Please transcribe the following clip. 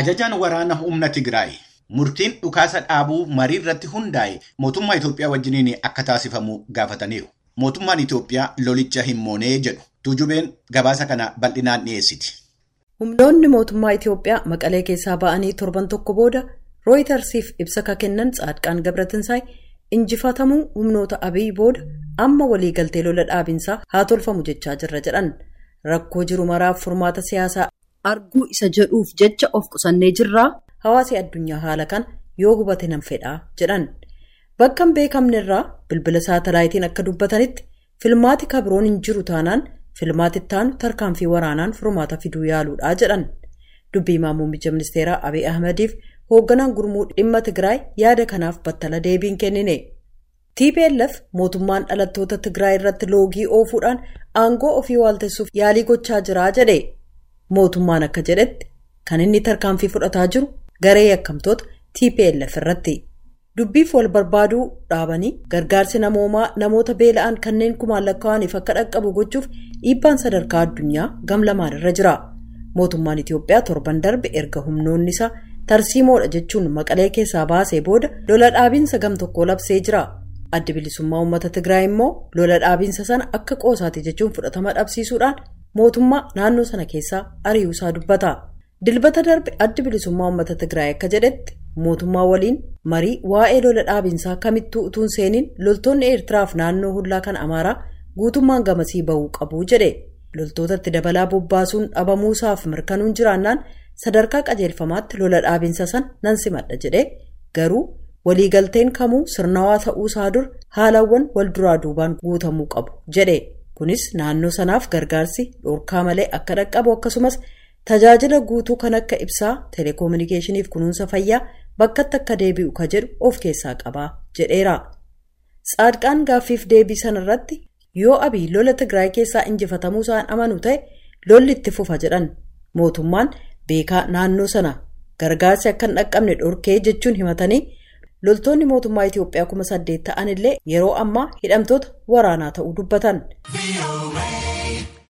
Ajajaan waraana humna Tigraay murtiin dhukaasa dhaabuu marii irratti hundaa'e mootummaa Itoophiyaa wajjiniin akka taasifamu gaafataniiru. Mootummaan Itoophiyaa lolicha hin moonee jedhu. Tuujubeen gabaasa kana bal'inaan dhiyeessiti. Humnoonni mootummaa Itoophiyaa maqalee keessaa ba'anii torban tokko booda rooyitarsiif ibsa ka kennan Tsaadqaan Gabratinsaay injifatamuu humnoota Abiy booda amma waliigaltee lola dhaabinsaa haa tolfamu jechaa jirra jedhan. Rakkoo jiru maraaf furmaata siyaasaa arguu isa jedhuuf jecha of qusannee jirraa hawaasi addunyaa haala kan yoo hubate nan fedhaa jedhan. Bakka hin beekamne irraa bilbila saatalaayitiin akka dubbatanitti filmaati kabiroon hin jiru taanaan filmaati ittaanu tarkaanfii waraanaan furmaata fiduu yaaluudhaa jedhan. Dubbii muummicha ministeeraa Abiy Ahmediif hoogganaan gurmuu dhimma Tigraay yaada kanaaf battala deebiin kennine. TPLF mootummaan dhalattoota Tigraay irratti loogii oofuudhaan aangoo ofii waaltessuuf yaalii gochaa jiraa jedhe. Mootummaan akka jedhetti kan inni tarkaanfii fudhataa jiru garee yakkamtoota TPLF irratti. Dubbiif wal barbaaduu dhaabanii gargaarsi namoomaa namoota beela'an kanneen kumaan lakkaa'aniif akka dhaqqabu gochuuf dhiibbaan sadarkaa addunyaa gam lamaan irra jira. Mootummaan Itoophiyaa torban darbe erga humnoonni isaa tarsiimoodha jechuun maqalee keessaa baasee booda lola dhaabiinsa gam tokko labsee jira. Addi bilisummaa uummata Tigraay immoo lola dhaabiinsa sana akka qoosaati jechuun fudhatama dhabsiisuudhaan mootummaa naannoo sana keessaa ari'uusaa dubbata. Dilbata darbe addi bilisummaa uummata Tigraay akka jedhetti mootummaa waliin marii waa'ee lola dhaabinsaa kamittuu utuun seeniin loltoonni Eertiraaf naannoo hullaa kan Amaaraa guutummaan gamasii bahuu qabu jedhe. Loltootatti dabalaa bobbaasuun dhabamuusaaf mirkanuun jiraannaan sadarkaa qajeelfamaatti lola dhaabinsa san nan simadha jedhe garuu waliigalteen kamuu sirnawaa ta'uusaa dur haalawwan wal duraa duubaan guutamuu qabu jedhe. Kunis naannoo sanaaf gargaarsi dhorkaa malee akka dhaqqabu akkasumas tajaajila guutuu kan akka ibsaa teleekoominikeeshiniif kunuunsa fayyaa bakkatti akka deebi'u ka jedhu of keessaa qabaa jedheera. Tsaadqaan gaaffiif deebii sanarratti yoo abii lola Tigraay keessaa injifatamuu isaan amanu ta'e lolli itti fufa jedhan mootummaan beekaa naannoo sana gargaarsi akka hin dhaqqabne dhorkee jechuun himatanii loltoonni mootummaa Itoophiyaa kuma saddeet ta'an illee yeroo ammaa hidhamtoota waraanaa ta'uu dubbatan.